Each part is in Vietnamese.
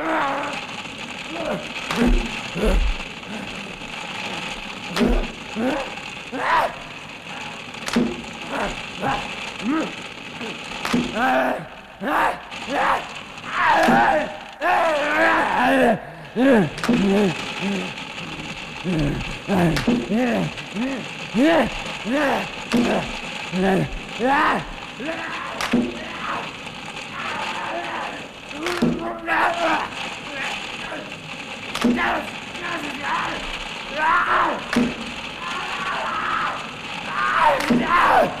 Ah! Ah! Ah!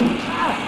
Ah!